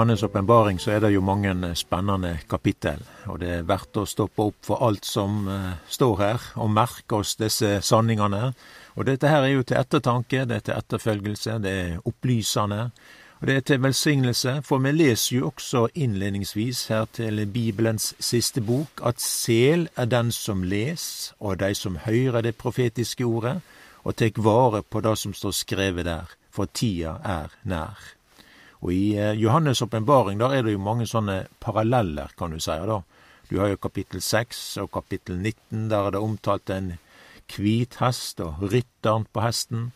Johannes' åpenbaring så er det jo mange eh, spennende kapittel, og det er verdt å stoppe opp for alt som uh, står her, og merke oss disse sanningene. Og dette her er jo til ettertanke, det er til etterfølgelse, det er opplysende, og det er til velsignelse, for vi leser jo også innledningsvis her til Bibelens siste bok at sel er den som les, og de som hører det profetiske ordet, og tek vare på det som står skrevet der, for tida er nær. Og i eh, Johannes' åpenbaring er det jo mange sånne paralleller, kan du si. da. Du har jo kapittel 6 og kapittel 19, der er det omtalt en hvit hest og rytteren på hesten.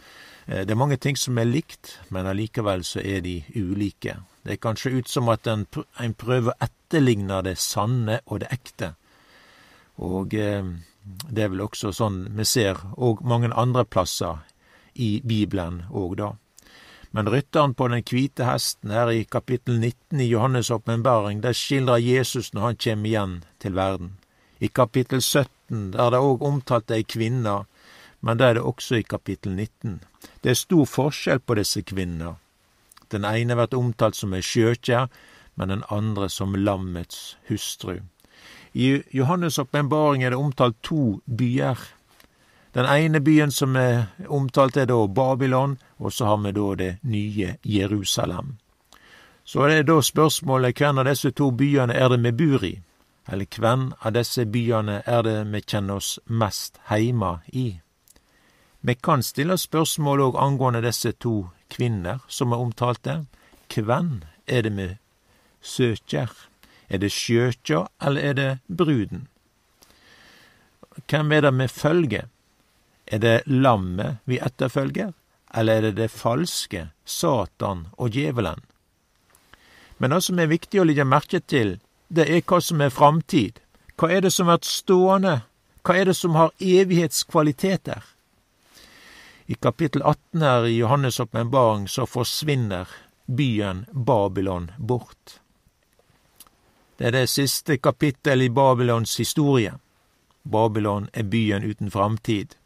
Eh, det er mange ting som er likt, men allikevel så er de ulike. Det er kanskje ut som at en, en prøver å etterligne det sanne og det ekte. Og eh, det er vel også sånn vi ser og mange andre plasser i Bibelen òg, da. Men rytteren på den hvite hesten her i kapittel 19 i Johannes' åpenbaring, der skildrer Jesus når han kjem igjen til verden. I kapittel 17 der er det òg omtalt ei kvinne, men det er det også i kapittel 19. Det er stor forskjell på disse kvinnene. Den ene blir omtalt som ei skjøkjer, men den andre som lammets hustru. I Johannes' åpenbaring er det omtalt to byer. Den ene byen som er omtalt, er da Babylon, og så har vi da det nye Jerusalem. Så er det da spørsmålet hvem av disse to byene er det vi bor i? Eller hvem av disse byene er det vi kjenner oss mest heima i? Vi kan stille spørsmål òg angående disse to kvinner som er omtalte. Hvem er det vi søker? Er det skjøkja, eller er det bruden? Hvem er det vi følger? Er det lammet vi etterfølger, eller er det det falske, Satan og djevelen? Men det som er viktig å legge merke til, det er hva som er framtid. Hva er det som blir stående? Hva er det som har evighetskvaliteter? I kapittel 18 her i Johannes' åpenbaring så forsvinner byen Babylon bort. Det er det siste kapittel i Babylons historie. Babylon er byen uten framtid.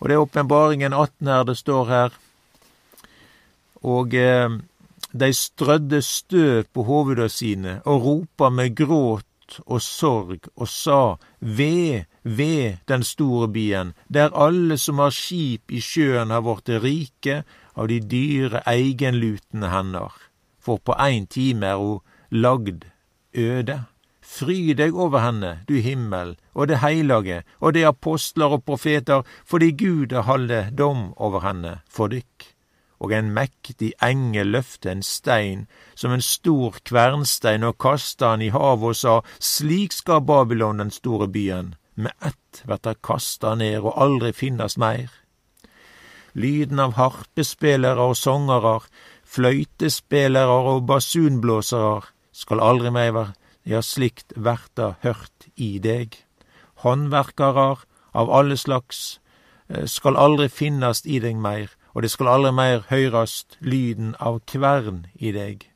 Og det er åpenbaringen 18 her det står her. Og eh, de strødde støv på hoveda sine og ropa med gråt og sorg og sa, Ved, ved den store byen, der alle som har skip i sjøen har vorte rike av de dyre egenlutende hender, for på ein time er ho lagd øde. Fry deg over henne, du himmel, og det heilage, og det apostler og profeter, fordi Gud har halde dom over henne for dykk. Og en mektig engel løfte en stein, som en stor kvernstein, og kasta han i havet og sa, slik skal Babylon, den store byen, med ett verta kasta ned og aldri finnes meir. Lyden av harpespillere og songere, fløytespillere og basunblåsere skal aldri meir ja, slikt verta hørt i deg. Håndverkarar av alle slags eh, skal aldri finnast i deg meir, og det skal aldri meir høyrast lyden av kvern i deg.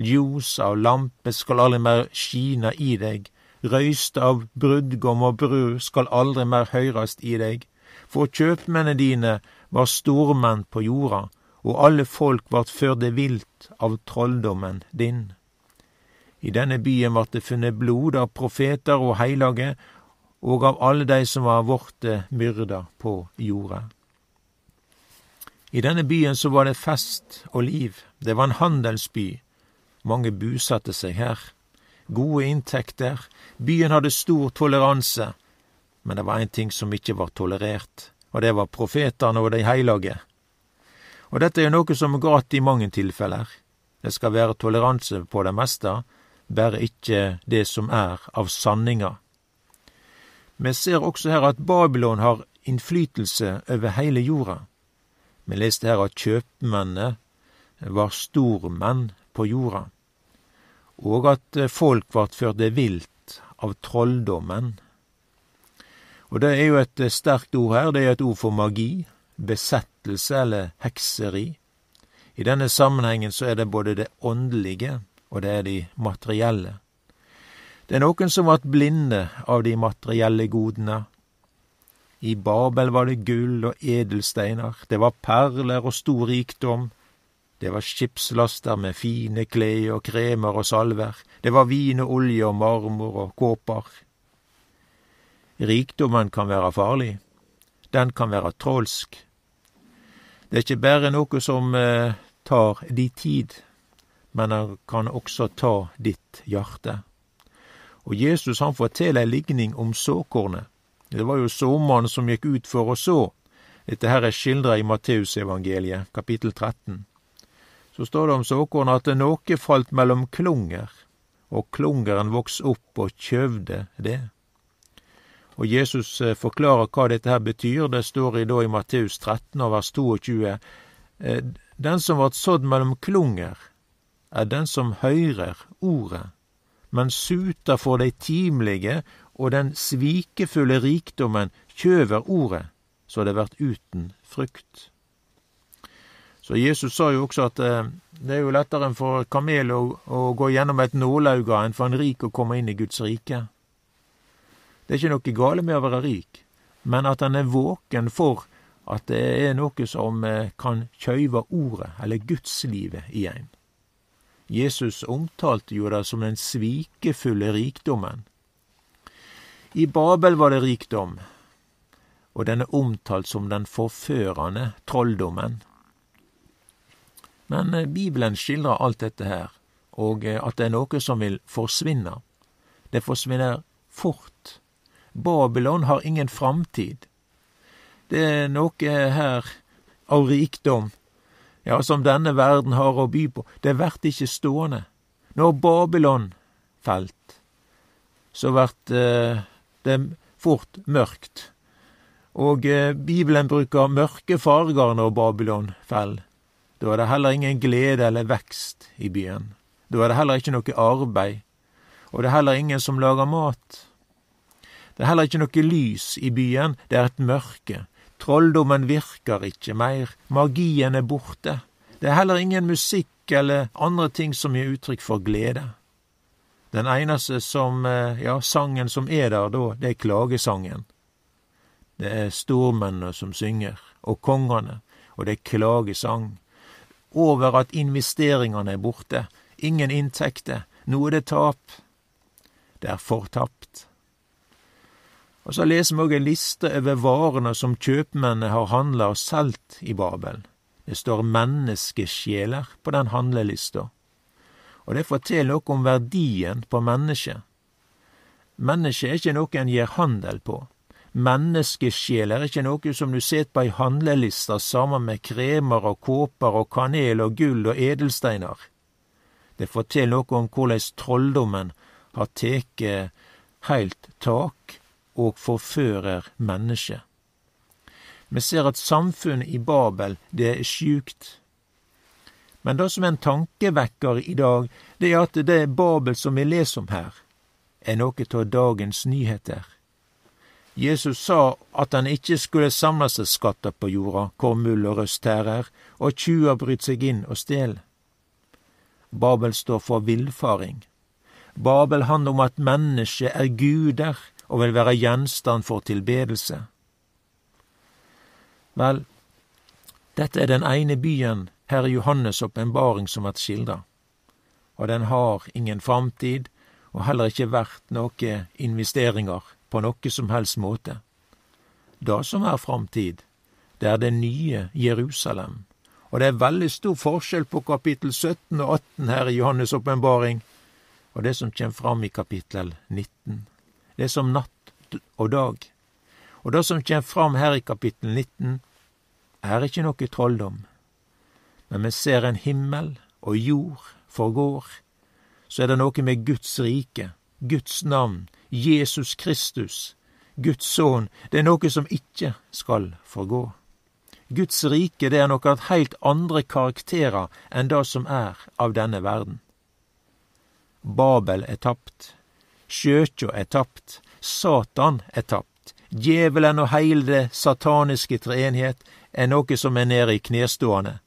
Ljos av lampe skal aldri meir skina i deg, røyst av brudgom og brud skal aldri meir høyrast i deg, for kjøpmennene dine var stormenn på jorda, og alle folk vart førde vilt av trolldommen din. I denne byen vart det funnet blod av profeter og heilage, og av alle dei som var vorte myrda på jorda. I denne byen så var det fest og liv, det var en handelsby. Mange busatte seg her. Gode inntekter, byen hadde stor toleranse, men det var én ting som ikke var tolerert, og det var profetene og de heilage. Og dette er jo noe som er galt i mange tilfeller. Det skal være toleranse på det meste, bare ikke det som er av sanninga. Vi ser også her at Babylon har innflytelse over heile jorda. Vi leste her at kjøpmennene var stormenn på jorda, og at folk vart førte vilt av trolldommen. Og det er jo et sterkt ord her, det er et ord for magi, besettelse eller hekseri. I denne sammenhengen så er det både det åndelige og det er de materielle. Det er noen som vart blinde av de materielle godene. I Babel var det gull og edelsteiner, det var perler og stor rikdom, Det var skipslaster med fine klær og kremer og salver. Det var vin og olje og marmor og kåper. Rikdommen kan være farlig. Den kan være trolsk. Det er ikke bare noe som eh, tar di tid, men han kan også ta ditt hjerte. Og Jesus han forteller ei ligning om såkornet. Det var jo såmannen som gikk ut for å så. Dette her er skildra i Matteusevangeliet, kapittel 13. Så står det om såkornet at noe falt mellom klunger, og klungeren vokste opp og kjøvde det. Og Jesus eh, forklarer hva dette her betyr. Det står i, da i Matteus 13 vers 22. Eh, den som vart sådd mellom klunger, er den som høyrer ordet, men suter for dei timelige og den svikefulle rikdommen kjøver ordet, så det vert uten frukt. Så Jesus sa jo også at eh, det er jo lettere for kamel å, å gå gjennom et nålauga enn for en rik å komme inn i Guds rike. Det er ikke noe gale med å være rik, men at en er våken for at det er noe som eh, kan kjøyve ordet, eller gudslivet, i en. Jesus omtalte jo det som den svikefulle rikdommen. I Babel var det rikdom, og den er omtalt som den forførende trolldommen. Men eh, Bibelen skildrer alt dette her, og eh, at det er noe som vil forsvinne. Det forsvinner fort. Babylon har ingen framtid. Det er noe her av rikdom, ja, som denne verden har å by på. Det vert ikkje stående. Når Babylon falt, så vert eh, det fort mørkt. Og eh, Bibelen bruker mørke farger når Babylon fell. Da er det heller ingen glede eller vekst i byen. Da er det heller ikke noe arbeid, og det er heller ingen som lager mat. Det er heller ikke noe lys i byen, det er et mørke. Trolldommen virker ikke mer, magien er borte. Det er heller ingen musikk eller andre ting som gir uttrykk for glede. Den eneste som, eh, ja, sangen som er der da, det er klagesangen. Det er stormennene som synger, og kongene, og det er klagesang. Over at investeringene er borte, ingen inntekter, nå er det tap. Det er fortapt. Og så leser vi òg ei liste over varene som kjøpmennene har handla og solgt i Babel. Det står menneskesjeler på den handlelista og det forteller noe om verdien på mennesket. Mennesket er ikke noe en gjør handel på. Menneskesjeler er ikke noe som du set på ei handleliste sammen med kremer og kåper og kanel og gull og edelsteiner. Det forteller noe om korleis trolldommen har tatt heilt tak og forfører mennesket. Vi ser at samfunnet i Babel, det er sjukt. Men det som er en tankevekker i dag, det er at det Babel som vi leser om her, er noe av dagens nyheter. Jesus sa at han ikke skulle samle seg skatter på jorda, hvor muld og røst tærer, og tjuver bryter seg inn og stjel. Babel står for villfaring. Babel handler om at mennesket er guder og vil være gjenstand for tilbedelse. Vel, dette er den ene byen her er Johannes' åpenbaring som vert skildra, og den har ingen framtid og heller ikkje vært noe investeringar på noe som helst måte. Det som er framtid, det er det nye Jerusalem, og det er veldig stor forskjell på kapittel 17 og 18 her i Johannes' åpenbaring og det som kjem fram i kapittel 19. Det er som natt og dag. Og det som kjem fram her i kapittel 19, er ikke noe trolldom, men vi ser en himmel og jord forgår, så er det noe med Guds rike, Guds navn, Jesus Kristus, Guds sønn, det er noe som ikke skal forgå. Guds rike det er noe av heilt andre karakterer enn det som er av denne verden. Babel er tapt, Sjøkja er tapt, Satan er tapt, djevelen og heile det sataniske treenhet er noe som er nede i knestående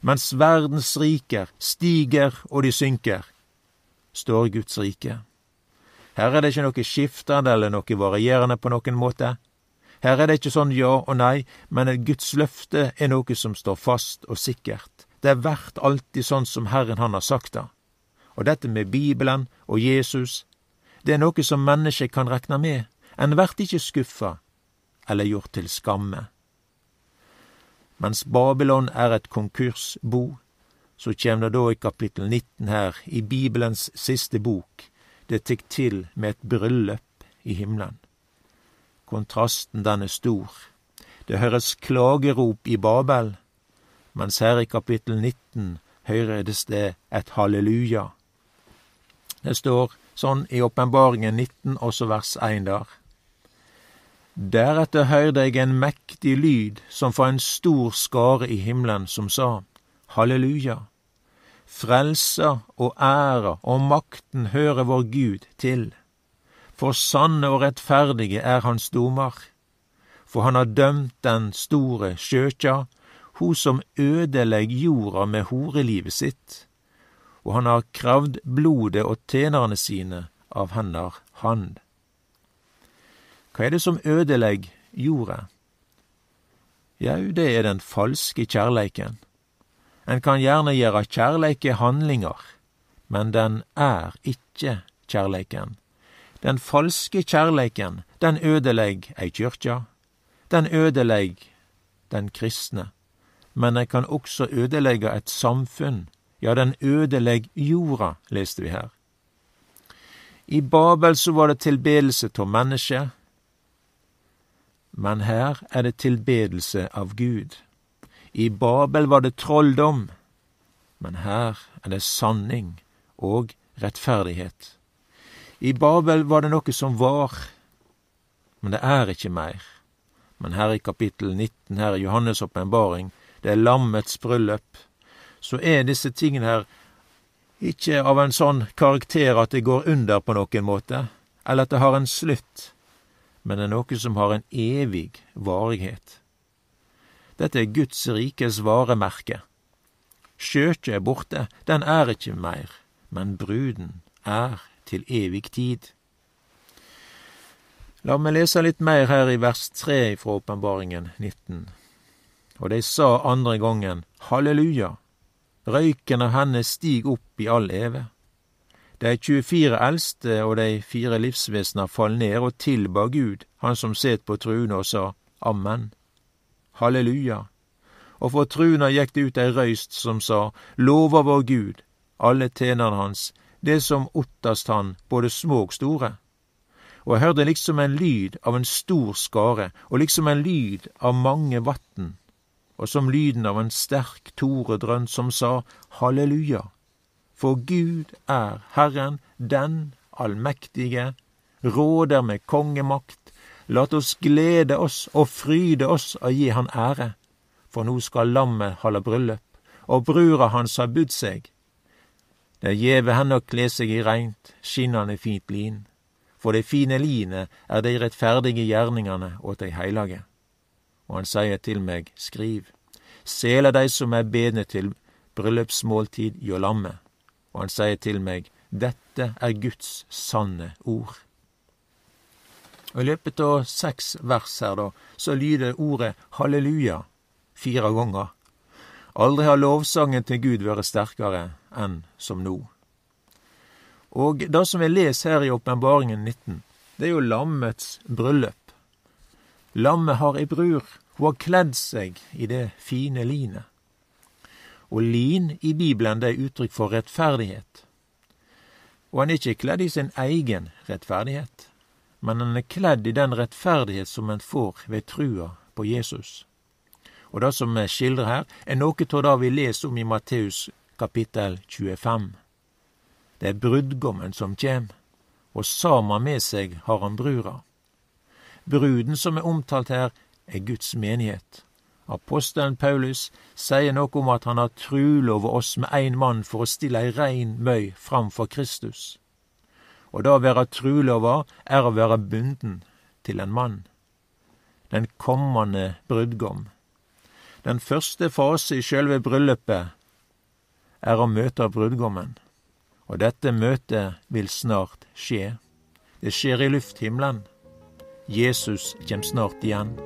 mens verdens riker stiger og de synker, står Guds rike. Her er det ikke noe skiftende eller noe varierende på noen måte. Her er det ikke sånn ja og nei, men Guds løfte er noe som står fast og sikkert. det er verdt alltid sånn som Herren han har sagt det. Og dette med Bibelen og Jesus, det er noe som mennesket kan rekne med. En vert ikke skuffa eller gjort til skamme. Mens Babylon er et konkursbo, så kjem det da i kapittel 19 her, i Bibelens siste bok, det tek til med et bryllup i himmelen. Kontrasten den er stor. Det høres klagerop i Babel, mens her i kapittel 19 høres det et halleluja. Det står sånn i Åpenbaringen 19, også vers 1 der. Deretter høyrde eg en mektig lyd som fra en stor skare i himmelen, som sa, Halleluja! Frelsa og æra og makten hører vår Gud til. For sanne og rettferdige er hans domar. For han har dømt den store skjøtja ho som ødelegg jorda med horelivet sitt, og han har kravd blodet og tjenerne sine av hennar hand. Hva er det som ødelegger jorda? Jau, det er den falske kjærleiken. En kan gjerne gjøre kjærleike handlinger, men den er ikke kjærleiken. Den falske kjærleiken, den ødelegger ei kyrkja, den ødelegger den kristne men den kan også ødelegge et samfunn. Ja, den ødelegg jorda, leste vi her. I Babel så var det tilbedelse av mennesket, men her er det tilbedelse av Gud. I Babel var det trolldom, men her er det sanning og rettferdighet. I Babel var det noe som var, men det er ikke mer. Men her i kapittel 19, her i Johannes' åpenbaring, det er lammets bryllup, så er disse tingene her ikke av en sånn karakter at det går under på noen måte, eller at det har en slutt, men det er noe som har en evig varighet. Dette er Guds rikes varemerke. Skjøtet er borte, den er ikke mer, men bruden er til evig tid. La meg lese litt mer her i vers 3 fra Åpenbaringen 19 og de sa andre gangen Halleluja, røyken av henne stig opp i all eve. De 24 eldste og de fire livsvesena fall ned og tilba Gud, han som set på truene og sa Amen. Halleluja. Og for truna gikk det ut ei røyst som sa Lova vår Gud, alle tjenerne hans, det som ottast han, både små og store. Og jeg hørte liksom en lyd av en stor skare, og liksom en lyd av mange vatn og som lyden av en sterk toredrønn som sa halleluja. For Gud er Herren, den allmektige, råder med kongemakt. Lat oss glede oss og fryde oss og gi Han ære, for nå skal lammet holde bryllup, og brura hans har budd seg. Det gjeve henne å kle seg i reint, skinnande fint lin, for det fine linet er de rettferdige gjerningane åt dei heilage og han sier til meg, skriv, sela dei som er bedne til bryllupsmåltid hjå lammet, og han sier til meg, dette er Guds sanne ord. Og I løpet av seks vers her, da, så lyder ordet halleluja fire ganger. Aldri har lovsangen til Gud vært sterkere enn som nå. Og det som vi leser her i Åpenbaringen 19, det er jo lammets bryllup. Lammet har ei brur, hun har kledd seg i det fine linet. Og lin i Bibelen det er uttrykk for rettferdighet. Og han er ikke kledd i sin egen rettferdighet, men han er kledd i den rettferdighet som en får ved trua på Jesus. Og det som vi skildrer her, er noe av det vi leser om i Matteus kapittel 25. Det er brudgommen som kjem, og saman med seg har han brura. Bruden som er omtalt her, er Guds menighet. Apostelen Paulus sier noe om at han har trulova oss med ein mann for å stille ei rein møy framfor Kristus. Og det å være trulova er å være bunden til en mann. Den kommende brudgom. Den første fase i sjølve bryllupet er å møte brudgommen, og dette møtet vil snart skje. Det skjer i lufthimmelen. Jesus kjem snart igjen.